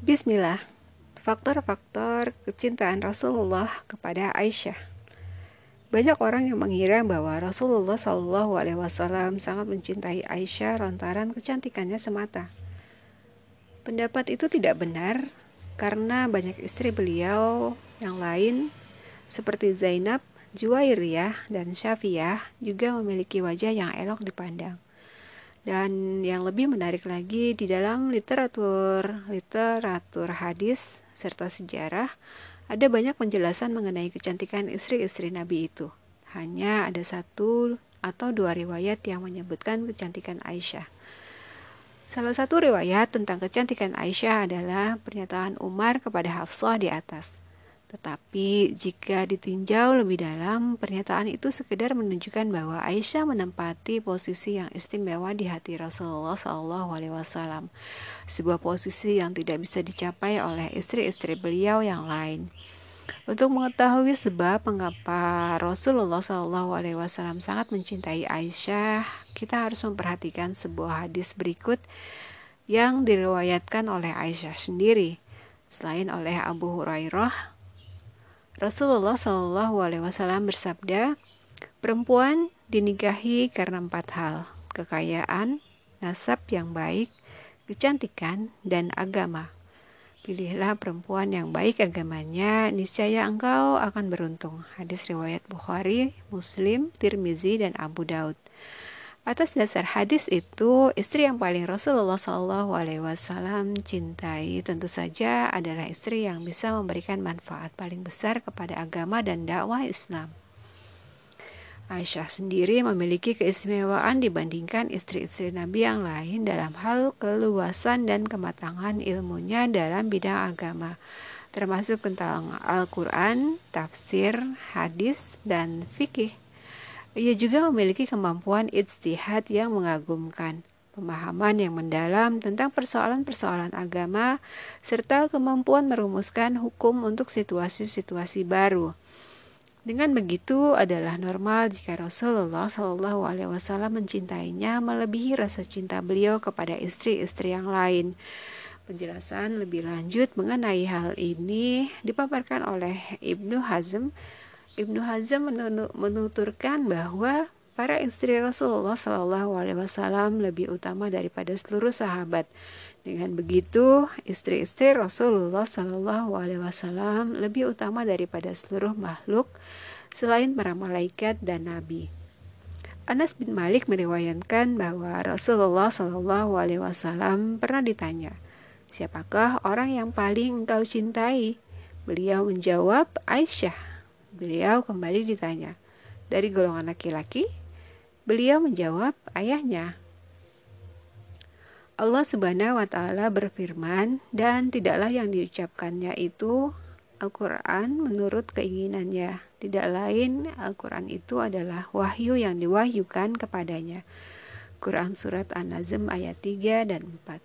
Bismillah. Faktor-faktor kecintaan Rasulullah kepada Aisyah. Banyak orang yang mengira bahwa Rasulullah Wasallam sangat mencintai Aisyah lantaran kecantikannya semata. Pendapat itu tidak benar karena banyak istri beliau yang lain seperti Zainab, Juwairiyah, dan Syafiyah juga memiliki wajah yang elok dipandang. Dan yang lebih menarik lagi di dalam literatur literatur hadis serta sejarah ada banyak penjelasan mengenai kecantikan istri-istri Nabi itu. Hanya ada satu atau dua riwayat yang menyebutkan kecantikan Aisyah. Salah satu riwayat tentang kecantikan Aisyah adalah pernyataan Umar kepada Hafsah di atas. Tetapi jika ditinjau lebih dalam, pernyataan itu sekedar menunjukkan bahwa Aisyah menempati posisi yang istimewa di hati Rasulullah SAW, sebuah posisi yang tidak bisa dicapai oleh istri-istri beliau yang lain. Untuk mengetahui sebab mengapa Rasulullah SAW sangat mencintai Aisyah, kita harus memperhatikan sebuah hadis berikut yang diriwayatkan oleh Aisyah sendiri, selain oleh Abu Hurairah Rasulullah Shallallahu Alaihi Wasallam bersabda, perempuan dinikahi karena empat hal: kekayaan, nasab yang baik, kecantikan, dan agama. Pilihlah perempuan yang baik agamanya, niscaya engkau akan beruntung. Hadis riwayat Bukhari, Muslim, Tirmizi, dan Abu Daud. Atas dasar hadis itu, istri yang paling Rasulullah Shallallahu Alaihi Wasallam cintai tentu saja adalah istri yang bisa memberikan manfaat paling besar kepada agama dan dakwah Islam. Aisyah sendiri memiliki keistimewaan dibandingkan istri-istri Nabi yang lain dalam hal keluasan dan kematangan ilmunya dalam bidang agama, termasuk tentang Al-Quran, tafsir, hadis, dan fikih. Ia juga memiliki kemampuan ijtihad yang mengagumkan, pemahaman yang mendalam tentang persoalan-persoalan agama, serta kemampuan merumuskan hukum untuk situasi-situasi baru. Dengan begitu adalah normal jika Rasulullah Shallallahu Alaihi Wasallam mencintainya melebihi rasa cinta beliau kepada istri-istri yang lain. Penjelasan lebih lanjut mengenai hal ini dipaparkan oleh Ibnu Hazm Ibnu Hazm menuturkan bahwa para istri Rasulullah Shallallahu Alaihi Wasallam lebih utama daripada seluruh sahabat. Dengan begitu, istri-istri Rasulullah Shallallahu Alaihi Wasallam lebih utama daripada seluruh makhluk selain para malaikat dan nabi. Anas bin Malik meriwayatkan bahwa Rasulullah Shallallahu Alaihi Wasallam pernah ditanya, siapakah orang yang paling engkau cintai? Beliau menjawab, Aisyah. Beliau kembali ditanya, dari golongan laki-laki? Beliau menjawab, ayahnya. Allah Subhanahu wa taala berfirman dan tidaklah yang diucapkannya itu Al-Qur'an menurut keinginannya. Tidak lain Al-Qur'an itu adalah wahyu yang diwahyukan kepadanya. Quran surat An-Nazm ayat 3 dan 4.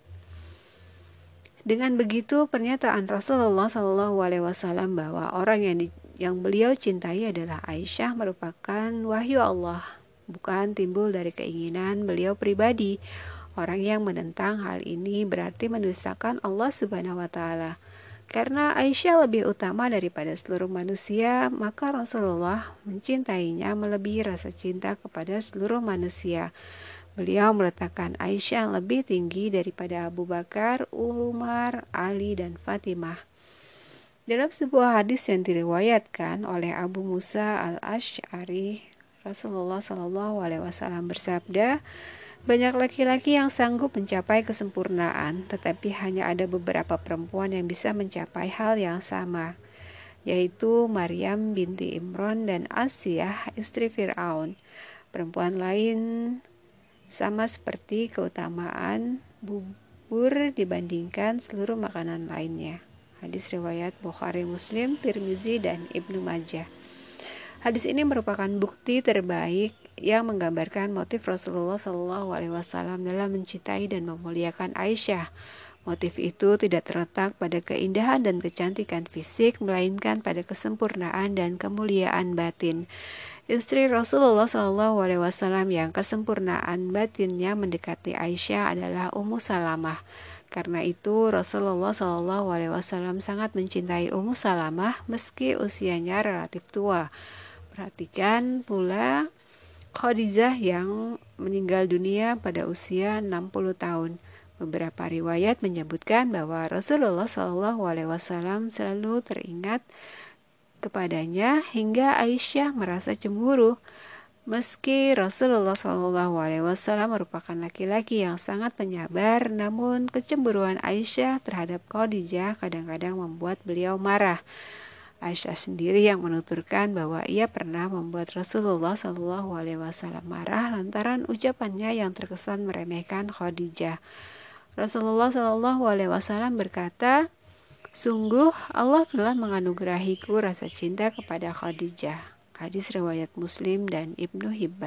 Dengan begitu pernyataan Rasulullah wasallam bahwa orang yang yang beliau cintai adalah Aisyah merupakan wahyu Allah, bukan timbul dari keinginan beliau pribadi. Orang yang menentang hal ini berarti mendustakan Allah Subhanahu wa taala. Karena Aisyah lebih utama daripada seluruh manusia, maka Rasulullah mencintainya melebihi rasa cinta kepada seluruh manusia. Beliau meletakkan Aisyah lebih tinggi daripada Abu Bakar, Umar, Ali, dan Fatimah. Dalam sebuah hadis yang diriwayatkan oleh Abu Musa al Ashari, Rasulullah Shallallahu Alaihi Wasallam bersabda, banyak laki-laki yang sanggup mencapai kesempurnaan, tetapi hanya ada beberapa perempuan yang bisa mencapai hal yang sama, yaitu Maryam binti Imron dan Asiyah istri Fir'aun. Perempuan lain sama seperti keutamaan bubur dibandingkan seluruh makanan lainnya. Hadis riwayat Bukhari Muslim, Tirmizi, dan Ibnu Majah. Hadis ini merupakan bukti terbaik yang menggambarkan motif Rasulullah Wasallam dalam mencintai dan memuliakan Aisyah. Motif itu tidak terletak pada keindahan dan kecantikan fisik, melainkan pada kesempurnaan dan kemuliaan batin. Istri Rasulullah Wasallam yang kesempurnaan batinnya mendekati Aisyah adalah Ummu Salamah. Karena itu Rasulullah Wasallam sangat mencintai Ummu Salamah meski usianya relatif tua. Perhatikan pula Khadijah yang meninggal dunia pada usia 60 tahun. Beberapa riwayat menyebutkan bahwa Rasulullah Wasallam selalu teringat kepadanya hingga Aisyah merasa cemburu. Meski Rasulullah Wasallam merupakan laki-laki yang sangat penyabar, namun kecemburuan Aisyah terhadap Khadijah kadang-kadang membuat beliau marah. Aisyah sendiri yang menuturkan bahwa ia pernah membuat Rasulullah Wasallam marah lantaran ucapannya yang terkesan meremehkan Khadijah. Rasulullah Shallallahu Alaihi Wasallam berkata, Sungguh Allah telah menganugerahiku rasa cinta kepada Khadijah. Hadis riwayat Muslim dan Ibnu Hibban.